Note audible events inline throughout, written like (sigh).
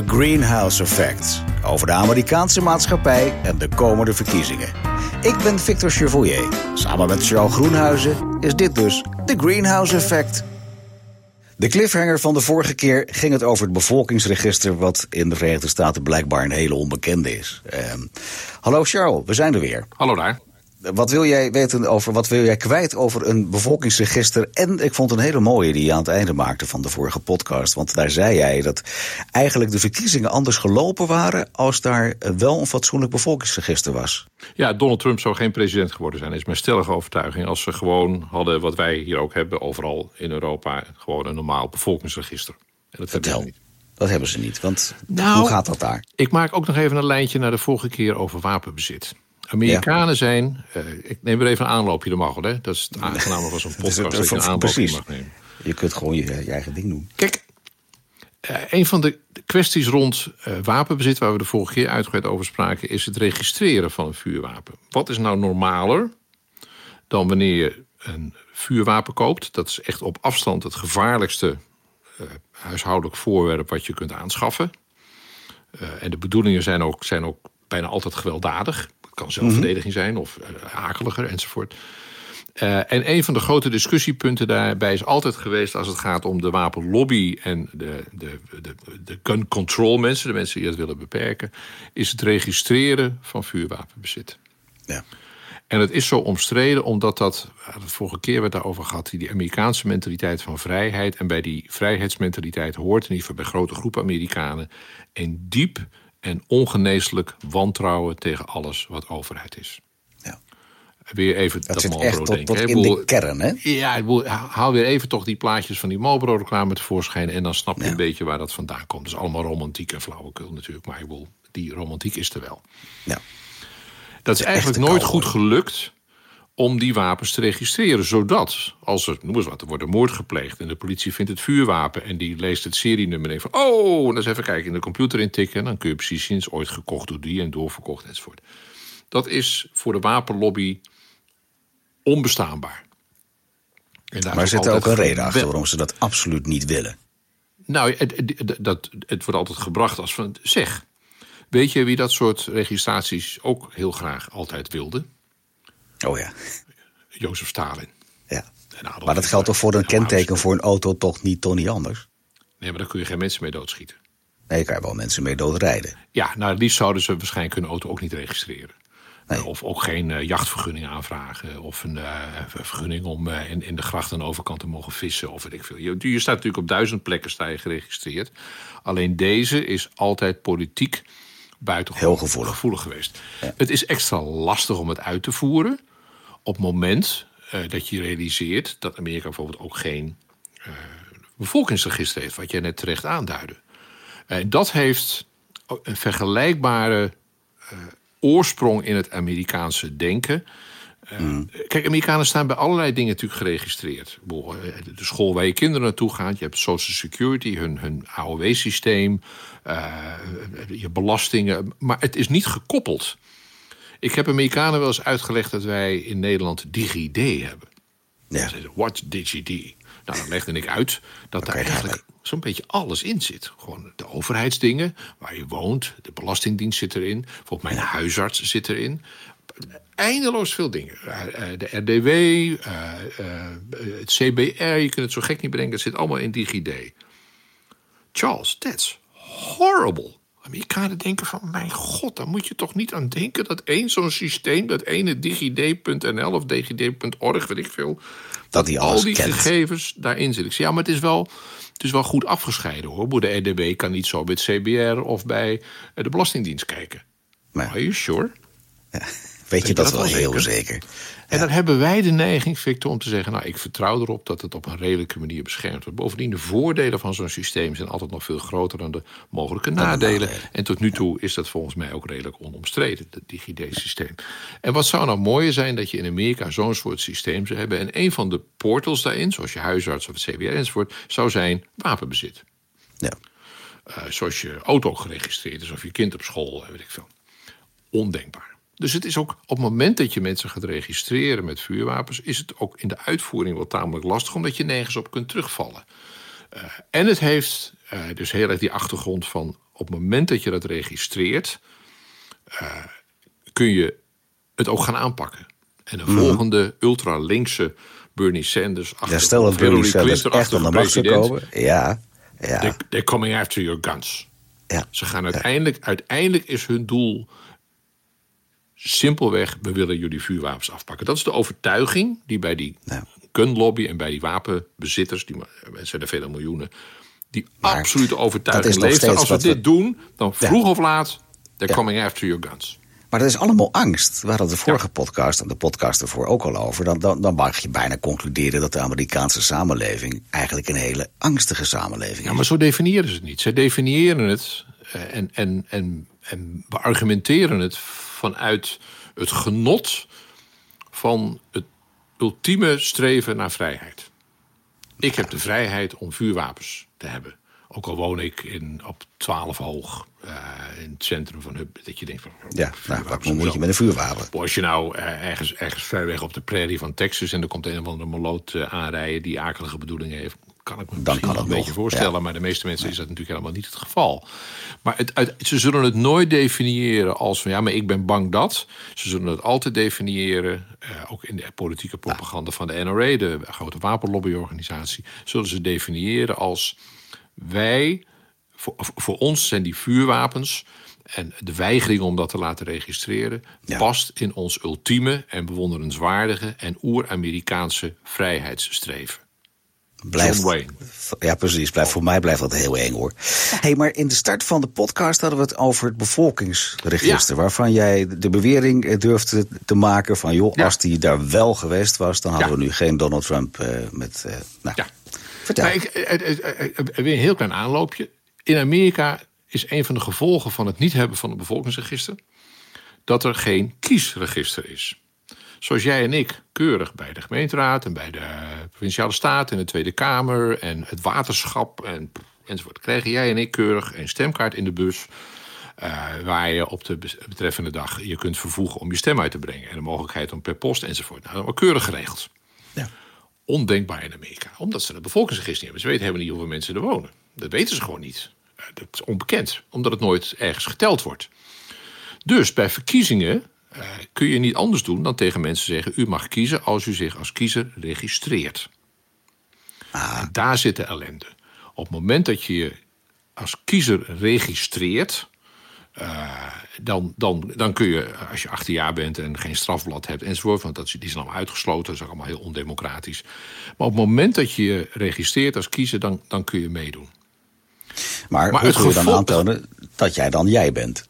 The Greenhouse Effect. Over de Amerikaanse maatschappij en de komende verkiezingen. Ik ben Victor Chevoyer. Samen met Charles Groenhuizen is dit dus The Greenhouse Effect. De cliffhanger van de vorige keer ging het over het bevolkingsregister... wat in de Verenigde Staten blijkbaar een hele onbekende is. Ehm, hallo Charles, we zijn er weer. Hallo daar. Wat wil jij weten over, wat wil jij kwijt over een bevolkingsregister? En ik vond een hele mooie die je aan het einde maakte van de vorige podcast. Want daar zei jij dat eigenlijk de verkiezingen anders gelopen waren als daar wel een fatsoenlijk bevolkingsregister was. Ja, Donald Trump zou geen president geworden zijn. Is mijn stellige overtuiging. Als ze gewoon hadden wat wij hier ook hebben, overal in Europa, gewoon een normaal bevolkingsregister. En dat Vertel. Hebben ze niet. Dat hebben ze niet, want nou, hoe gaat dat daar? Ik maak ook nog even een lijntje naar de vorige keer over wapenbezit. Amerikanen zijn... Uh, ik neem er even een aanloopje, de mag hè? Dat is het aangename van zo'n (laughs) podcast, dat, je een aanloopje mag nemen. Je kunt gewoon je, je eigen ding doen. Kijk, uh, een van de kwesties rond uh, wapenbezit... waar we de vorige keer uitgebreid over spraken... is het registreren van een vuurwapen. Wat is nou normaler dan wanneer je een vuurwapen koopt? Dat is echt op afstand het gevaarlijkste huishoudelijk voorwerp... wat je kunt aanschaffen. en de bedoelingen zijn ook, zijn ook bijna altijd gewelddadig kan zelfverdediging zijn of uh, akeliger enzovoort. Uh, en een van de grote discussiepunten daarbij is altijd geweest als het gaat om de wapenlobby en de, de, de, de gun control mensen, de mensen die dat willen beperken, is het registreren van vuurwapenbezit. Ja. En het is zo omstreden omdat dat, de vorige keer werd daarover gehad, die Amerikaanse mentaliteit van vrijheid. En bij die vrijheidsmentaliteit hoort, in ieder geval bij grote groepen Amerikanen, een diep en ongeneeslijk wantrouwen tegen alles wat overheid is. Ja. Weer even dat, dat Marlboro tot, tot in de kern, hè? Ja, haal weer even toch die plaatjes van die Marlboro-reclame tevoorschijn... en dan snap je een beetje waar dat vandaan komt. Dat is allemaal romantiek en flauwekul natuurlijk, maar die romantiek is er wel. Ja. Dat is eigenlijk nooit goed gelukt om die wapens te registreren. Zodat, als er, noem eens wat, er wordt een moord gepleegd... en de politie vindt het vuurwapen en die leest het serienummer... en van, oh, dan eens even kijken, in de computer intikken... en dan kun je precies zien, is ooit gekocht door die en doorverkocht enzovoort. Dat is voor de wapenlobby onbestaanbaar. En maar zit er ook een reden achter waarom ze dat absoluut niet willen? Nou, het, het, dat, het wordt altijd gebracht als van, zeg... Weet je wie dat soort registraties ook heel graag altijd wilde? Oh ja. Jozef Stalin. Ja. Maar dat geldt toch voor een kenteken voor een auto toch niet, toch niet anders? Nee, maar daar kun je geen mensen mee doodschieten. Nee, je kan je wel mensen mee doodrijden. Ja, nou, liefst zouden ze waarschijnlijk hun auto ook niet registreren. Nee. Of ook geen uh, jachtvergunning aanvragen. Of een uh, vergunning om uh, in, in de gracht aan de overkant te mogen vissen. Of weet ik veel. Je, je staat natuurlijk op duizend plekken sta je geregistreerd. Alleen deze is altijd politiek buitengewoon Heel gevoelig. gevoelig geweest. Het is extra lastig om het uit te voeren op het moment uh, dat je realiseert dat Amerika bijvoorbeeld ook geen uh, bevolkingsregister heeft, wat jij net terecht aanduidde. En dat heeft een vergelijkbare uh, oorsprong in het Amerikaanse denken. Mm. Kijk, Amerikanen staan bij allerlei dingen natuurlijk geregistreerd. De school waar je kinderen naartoe gaat, je hebt Social Security, hun, hun AOW-systeem, uh, je belastingen. Maar het is niet gekoppeld ik heb Amerikanen wel eens uitgelegd dat wij in Nederland DigiD hebben. Ja. What DigiD? Nou, dan legde ik uit dat daar eigenlijk zo'n beetje alles in zit. Gewoon de overheidsdingen, waar je woont, de Belastingdienst zit erin. Volgens mijn huisarts zit erin. Eindeloos veel dingen. Eh, eh, de RDW, uh, het CBR, je kunt het zo gek niet bedenken. Het zit allemaal in DigiD. Charles, that's horrible. Amerikanen denken van, mijn god, daar moet je toch niet aan denken... dat één zo'n systeem, dat ene digid.nl of digid.org, weet ik veel... dat die al die kent. gegevens daarin zitten. Ik zeg, ja, maar het is wel, het is wel goed afgescheiden, hoor. De RDB kan niet zo bij het CBR of bij de Belastingdienst kijken. Maar, Are you sure? Ja, weet je dat, wel heel zeker? En dan hebben wij de neiging, Victor, om te zeggen... nou, ik vertrouw erop dat het op een redelijke manier beschermd wordt. Bovendien, de voordelen van zo'n systeem zijn altijd nog veel groter... dan de mogelijke nadelen. En tot nu toe is dat volgens mij ook redelijk onomstreden, het DigiD-systeem. En wat zou nou mooier zijn dat je in Amerika zo'n soort systeem zou hebben... en een van de portals daarin, zoals je huisarts of het CBR enzovoort... zou zijn wapenbezit. Ja. Uh, zoals je auto geregistreerd is of je kind op school, weet ik veel. Ondenkbaar. Dus het is ook op het moment dat je mensen gaat registreren met vuurwapens, is het ook in de uitvoering wel tamelijk lastig, omdat je nergens op kunt terugvallen. Uh, en het heeft uh, dus heel erg die achtergrond van op het moment dat je dat registreert, eh, kun je het ook gaan aanpakken. En de volgende ultra-linkse Bernie Sanders... Ja, stel dat Bernie Sanders echt aan de macht zou komen. Ja, ja. They, they're coming after your guns. Ja. Ze gaan uiteindelijk, uiteindelijk is hun doel simpelweg, we willen jullie vuurwapens afpakken. Dat is de overtuiging die bij die Ja. gunlobby en bij die wapenbezitters, die zijn er vele miljoenen, die Maar absolute overtuiging leeft. Als we dit we- doen, dan Ja. vroeg of laat, they're Ja. coming after your guns. Maar dat is allemaal angst. We hadden de vorige podcast en de podcast ervoor ook al over. Dan, dan, dan mag je bijna concluderen dat de Amerikaanse samenleving eigenlijk een hele angstige samenleving Ja, is. maar zo definiëren ze het niet. Ze definiëren het en, en, en, en beargumenteren het vanuit het genot van het ultieme streven naar vrijheid. Ik heb de vrijheid om vuurwapens te hebben. Ook al woon ik in, op 12 hoog eh, in het centrum van Hub. Dat je denkt van. Ja, nou, wat moet je met een vuurwapen? Als je nou eh, ergens, ergens ver weg op de prairie van Texas... en er komt een of andere moloot eh, aanrijden die akelige bedoelingen heeft... kan ik me kan het een beetje nog, voorstellen. ja. Maar de meeste mensen is dat natuurlijk helemaal niet het geval. Maar het, uit- ze zullen het nooit definiëren als van... ja, maar ik ben bang dat. Ze zullen het altijd definiëren, eh, ook in de politieke propaganda van de NRA... de grote wapenlobbyorganisatie... zullen ze definiëren als wij... Voor, voor ons zijn die vuurwapens en de weigering om dat te laten registreren Ja. past in ons ultieme en bewonderenswaardige en oer-Amerikaanse vrijheidsstreven. Blijft. Ja, precies. Blijft, voor mij blijft dat heel eng hoor. Hey, maar in de start van de podcast hadden we het over het bevolkingsregister. Waarvan jij de bewering eh, durfde te maken van... joh, Ja. als die daar wel geweest was... dan hadden Ja. we nu geen Donald Trump eh, met... eh, nou, Ja. vertel. Maar ik, weer een heel klein aanloopje. In Amerika is een van de gevolgen van het niet hebben van een bevolkingsregister dat er geen kiesregister is. Zoals jij en ik keurig bij de gemeenteraad en bij de provinciale staat en de Tweede Kamer en het waterschap en, enzovoort. Krijgen jij en ik keurig een stemkaart in de bus. eh, waar je op de betreffende dag je kunt vervoegen om je stem uit te brengen. En de mogelijkheid om per post enzovoort. Nou, allemaal keurig geregeld. Ja. Ondenkbaar in Amerika. Omdat ze een bevolkingsregister niet hebben. Ze weten helemaal niet hoeveel mensen er wonen. Dat weten ze gewoon niet. Eh, Dat is onbekend. Omdat het nooit ergens geteld wordt. Dus bij verkiezingen eh, kun je niet anders doen dan tegen mensen zeggen: u mag kiezen als u zich als kiezer registreert. En daar zit de ellende. Op het moment dat je je als kiezer registreert. eh, dan, dan, dan kun je, als je 18 jaar bent en geen strafblad hebt enzovoort, want dat die zijn allemaal uitgesloten, dat is allemaal heel ondemocratisch. Maar op het moment dat je je registreert als kiezer, dan, dan kun je meedoen. maar maar hoe het kun je dan aantonen dat jij dan jij bent?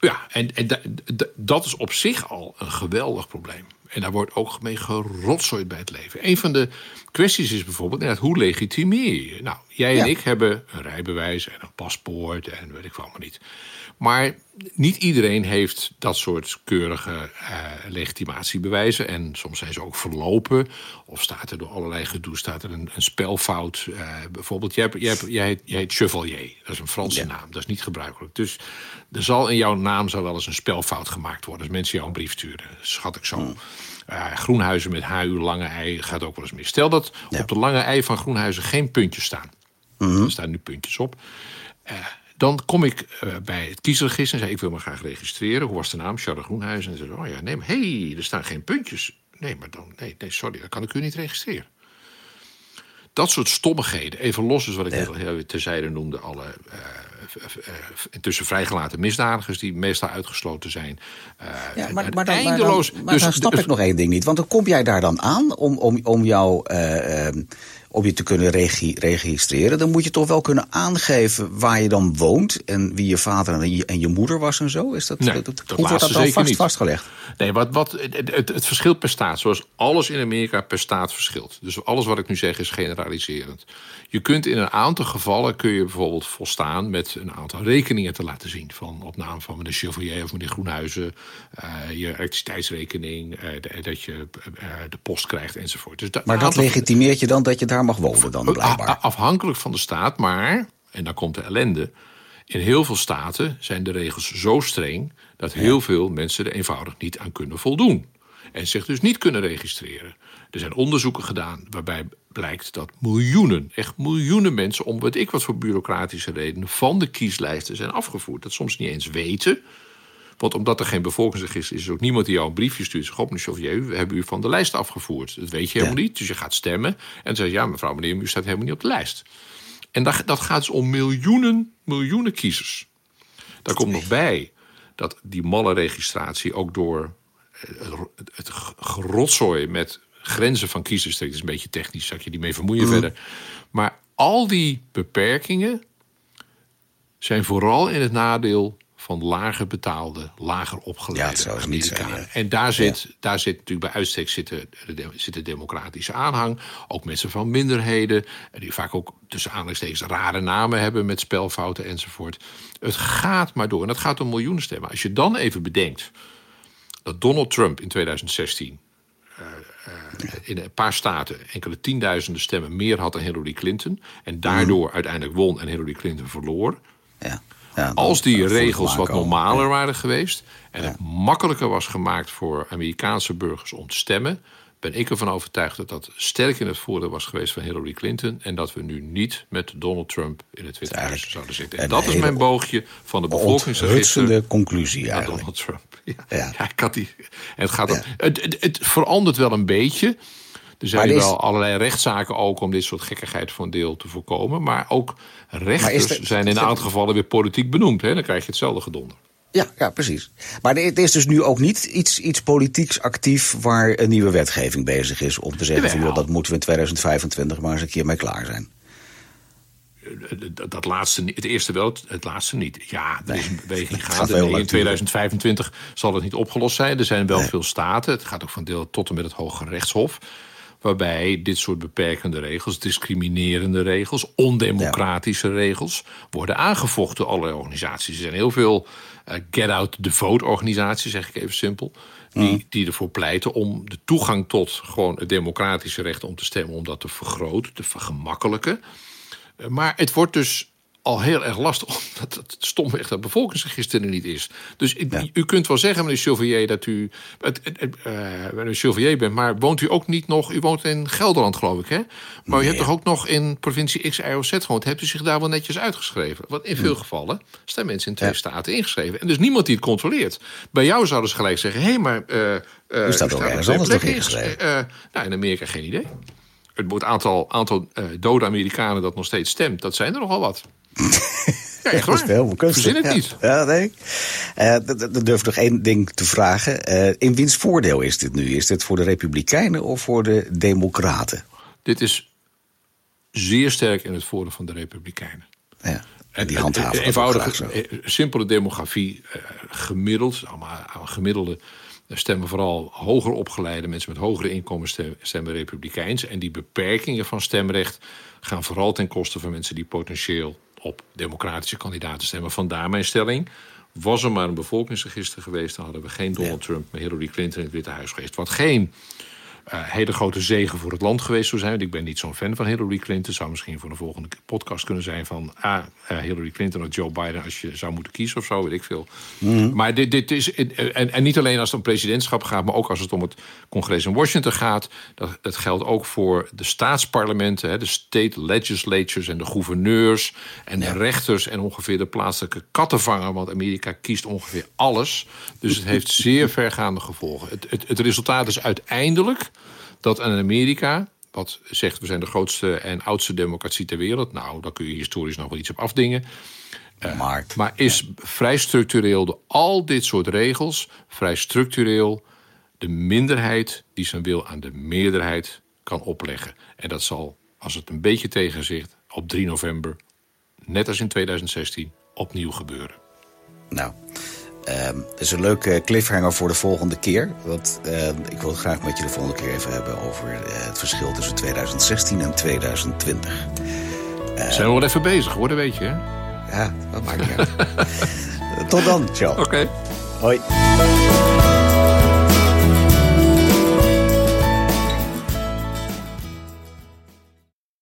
Ja, en, en da- da- dat is op zich al een geweldig probleem. En daar wordt ook mee gerotzooid bij het leven. Een van de kwesties is bijvoorbeeld, hoe legitimeer je? Nou, jij Ja. en ik hebben een rijbewijs en een paspoort en weet ik wel maar niet. Maar niet iedereen heeft dat soort keurige eh, legitimatiebewijzen. En soms zijn ze ook verlopen. Of staat er door allerlei gedoe staat er een, een spelfout. eh, bijvoorbeeld, jij, hebt- jij, hebt- jij, heet, jij heet Chevalier. Dat is een Franse naam. Dat is niet gebruikelijk. Dus er zal in jouw naam zal wel eens een spelfout gemaakt worden. Als mensen jou een brief sturen. Schat ik zo. Eh, Groenhuizen met HU, lange ei, gaat ook wel eens mis. Stel dat Ja. op de lange ei van Groenhuizen geen puntjes staan. Er staan nu puntjes op. Eh, dan kom ik eh, bij het kiesregister en zeg ik wil me graag registreren. Hoe was de naam? Charles Groenhuizen. En ze oh ja, nee, maar hey, er staan geen puntjes. Nee, maar dan, nee, nee, sorry, dan kan ik u niet registreren. Dat soort stommigheden, even los is wat ik al heel terzijde noemde, alle intussen vrijgelaten misdadigers die meestal uitgesloten zijn. Eh, Ja, maar, maar, dan, maar, dan, eindeloos. maar Dus- dan snap dus- ik nog één ding niet. Want dan kom jij daar dan aan om, om, om jou eh, eh, om je te kunnen regi- registreren. Dan moet je toch wel kunnen aangeven waar je dan woont en wie je vader en je, en je moeder was en zo. Is dat, Nee, dat, dat hoe wordt dat dan vast, niet. vastgelegd? Nee, wat, wat, het, het, het verschilt per staat. Zoals alles in Amerika per staat verschilt. Dus alles wat ik nu zeg is generaliserend. Je kunt in een aantal gevallen kun je bijvoorbeeld volstaan met een aantal rekeningen te laten zien. Van op naam van meneer Chevalier of meneer Groenhuizen. eh, je elektriciteitsrekening. eh, dat je eh, de post krijgt enzovoort. Dus Maar dat legitimeert je dan dat je daar mag wonen dan blijkbaar? Afhankelijk van de staat, maar, en dan komt de ellende. In heel veel staten zijn de regels zo streng dat heel veel mensen er eenvoudig niet aan kunnen voldoen. en zich dus niet kunnen registreren. Er zijn onderzoeken gedaan waarbij blijkt dat miljoenen, echt miljoenen mensen, om weet ik wat voor bureaucratische redenen, van de kieslijsten zijn afgevoerd. Dat soms niet eens weten. Want omdat er geen bevolkingsregister is, is er ook niemand die jou een briefje stuurt. Zegt, God, meneer we hebben u van de lijst afgevoerd. Dat weet je helemaal niet. Dus je gaat stemmen. En dan zeg je, ja, mevrouw, meneer, u staat helemaal niet op de lijst. En dat, dat gaat dus om miljoenen, miljoenen kiezers. Daar komt nog bij dat die malle registratie ook door eh, het gerotzooi met grenzen van kiezers. Dat is een beetje technisch, ik je die mee vermoeien mm. verder. Maar al die beperkingen zijn vooral in het nadeel van lager betaalde, lager opgeleide ja, Amerikanen. En daar zit, daar zit natuurlijk bij uitstek zitten, zit de democratische aanhang. Ook mensen van minderheden, die vaak ook tussen aanhalingstekens rare namen hebben met spelfouten enzovoort. Het gaat maar door. En dat gaat om miljoenen stemmen. Als je dan even bedenkt dat Donald Trump in 2016 uh, uh, in een paar staten enkele tienduizenden stemmen meer had dan Hillary Clinton. En daardoor mm. uiteindelijk won en Hillary Clinton verloor. Ja. Ja, Als die regels wat normaler waren geweest en het makkelijker was gemaakt voor Amerikaanse burgers om te stemmen, ben ik ervan overtuigd dat dat sterk in het voordeel was geweest van Hillary Clinton. En dat we nu niet met Donald Trump in het Witte Huis zouden zitten. En dat is mijn boogje van de bevolkingsregister. conclusie eigenlijk. Donald Trump. (laughs) Ja, ja. ik had die. Het, gaat het, het, het verandert wel een beetje. Er zijn wel allerlei rechtszaken ook om dit soort gekkigheid voor een deel te voorkomen. Maar ook rechters zijn in een aantal gevallen weer politiek benoemd. Hè? Dan krijg je hetzelfde gedonder. Ja, ja, precies. Maar er is dus nu ook niet iets, iets politieks actief waar een nieuwe wetgeving bezig is om te zeggen: van, dat moeten we in 2025 maar eens een keer mee klaar zijn. Dat, laatste, het eerste wel, het laatste niet. Ja, er is een beweging (laughs) gaande. In 2025 zal het niet opgelost zijn. Er zijn wel veel staten. Het gaat ook van deel tot en met het Hoge Rechtshof waarbij dit soort beperkende regels, discriminerende regels, ondemocratische regels worden aangevochten door allerlei organisaties. Er zijn heel veel uh, get-out the vote organisaties, zeg ik even simpel, die, mm. die ervoor pleiten om de toegang tot gewoon het democratische recht om te stemmen, om dat te vergroten, te vergemakkelijken. Uh, maar het wordt dus al heel erg lastig, omdat (laughs) het stomweg dat bevolkingsregister er niet is. Dus u kunt wel zeggen, meneer Chauvier, dat u het, uh, meneer Chauvier bent, maar woont u ook niet nog, u woont in Gelderland geloof ik, hè? Maar u hebt toch ook nog in provincie X, Y of Z gewoond, hebt u zich daar wel netjes uitgeschreven? Want in veel gevallen staan mensen in twee staten ingeschreven. En dus niemand die het controleert. Bij jou zouden ze gelijk zeggen, hé, hey, maar... Uh, uh, u staat ook ergens anders nog ingeschreven. nou, in Amerika geen idee. Het aantal, aantal dode Amerikanen dat nog steeds stemt, dat zijn er nogal wat. (laughs) Ja, echt dat is helemaal kunstig. het niet. Ja, nee. Uh, dan durf ik nog één ding te vragen. Uh, in wiens voordeel is dit nu? Is dit voor de Republikeinen of voor de Democraten? Dit is zeer sterk in het voordeel van de Republikeinen. Ja. En die handhaven eenvoudige, eh, simpele demografie, gemiddeld, allemaal gemiddelde stemmen vooral hoger opgeleide mensen met hogere inkomens stemmen republikeins. En die beperkingen van stemrecht gaan vooral ten koste van mensen die potentieel op democratische kandidaten stemmen. Vandaar mijn stelling. Was er maar een bevolkingsregister geweest, dan hadden we geen Donald Trump, maar Hillary Clinton in het Witte Huis geweest. Wat geen hele grote zegen voor het land geweest zou zijn. Want ik ben niet zo'n fan van Hillary Clinton. Zou misschien voor de volgende podcast kunnen zijn van ah, uh, Hillary Clinton of Joe Biden als je zou moeten kiezen of zo, weet ik veel. Mhm. Maar dit, dit is. En, en niet alleen als het om presidentschap gaat, maar ook als het om het congres in Washington gaat. Dat, dat geldt ook voor de staatsparlementen, hè, de state legislatures en de gouverneurs en de rechters en ongeveer de plaatselijke kattenvanger. Want Amerika kiest ongeveer alles. Dus het heeft zeer (laughs) vergaande gevolgen. Het, het, het resultaat is uiteindelijk dat in Amerika, wat zegt we zijn de grootste en oudste democratie ter wereld. Nou, daar kun je historisch nog wel iets op afdingen. Uh, maar, maar is vrij structureel door al dit soort regels, vrij structureel de minderheid die zijn wil aan de meerderheid kan opleggen. En dat zal, als het een beetje tegenzigt, op 3 november, net als in 2016, opnieuw gebeuren. Nou, Uh, dat is een leuke cliffhanger voor de volgende keer. Want uh, ik wil het graag met je de volgende keer even hebben over uh, het verschil tussen 2016 en 2020. Zijn we wel even bezig hoor, dat weet je hè? Ja, dat maakt niet uit. (laughs) Tot dan, ciao. Oké. Hoi.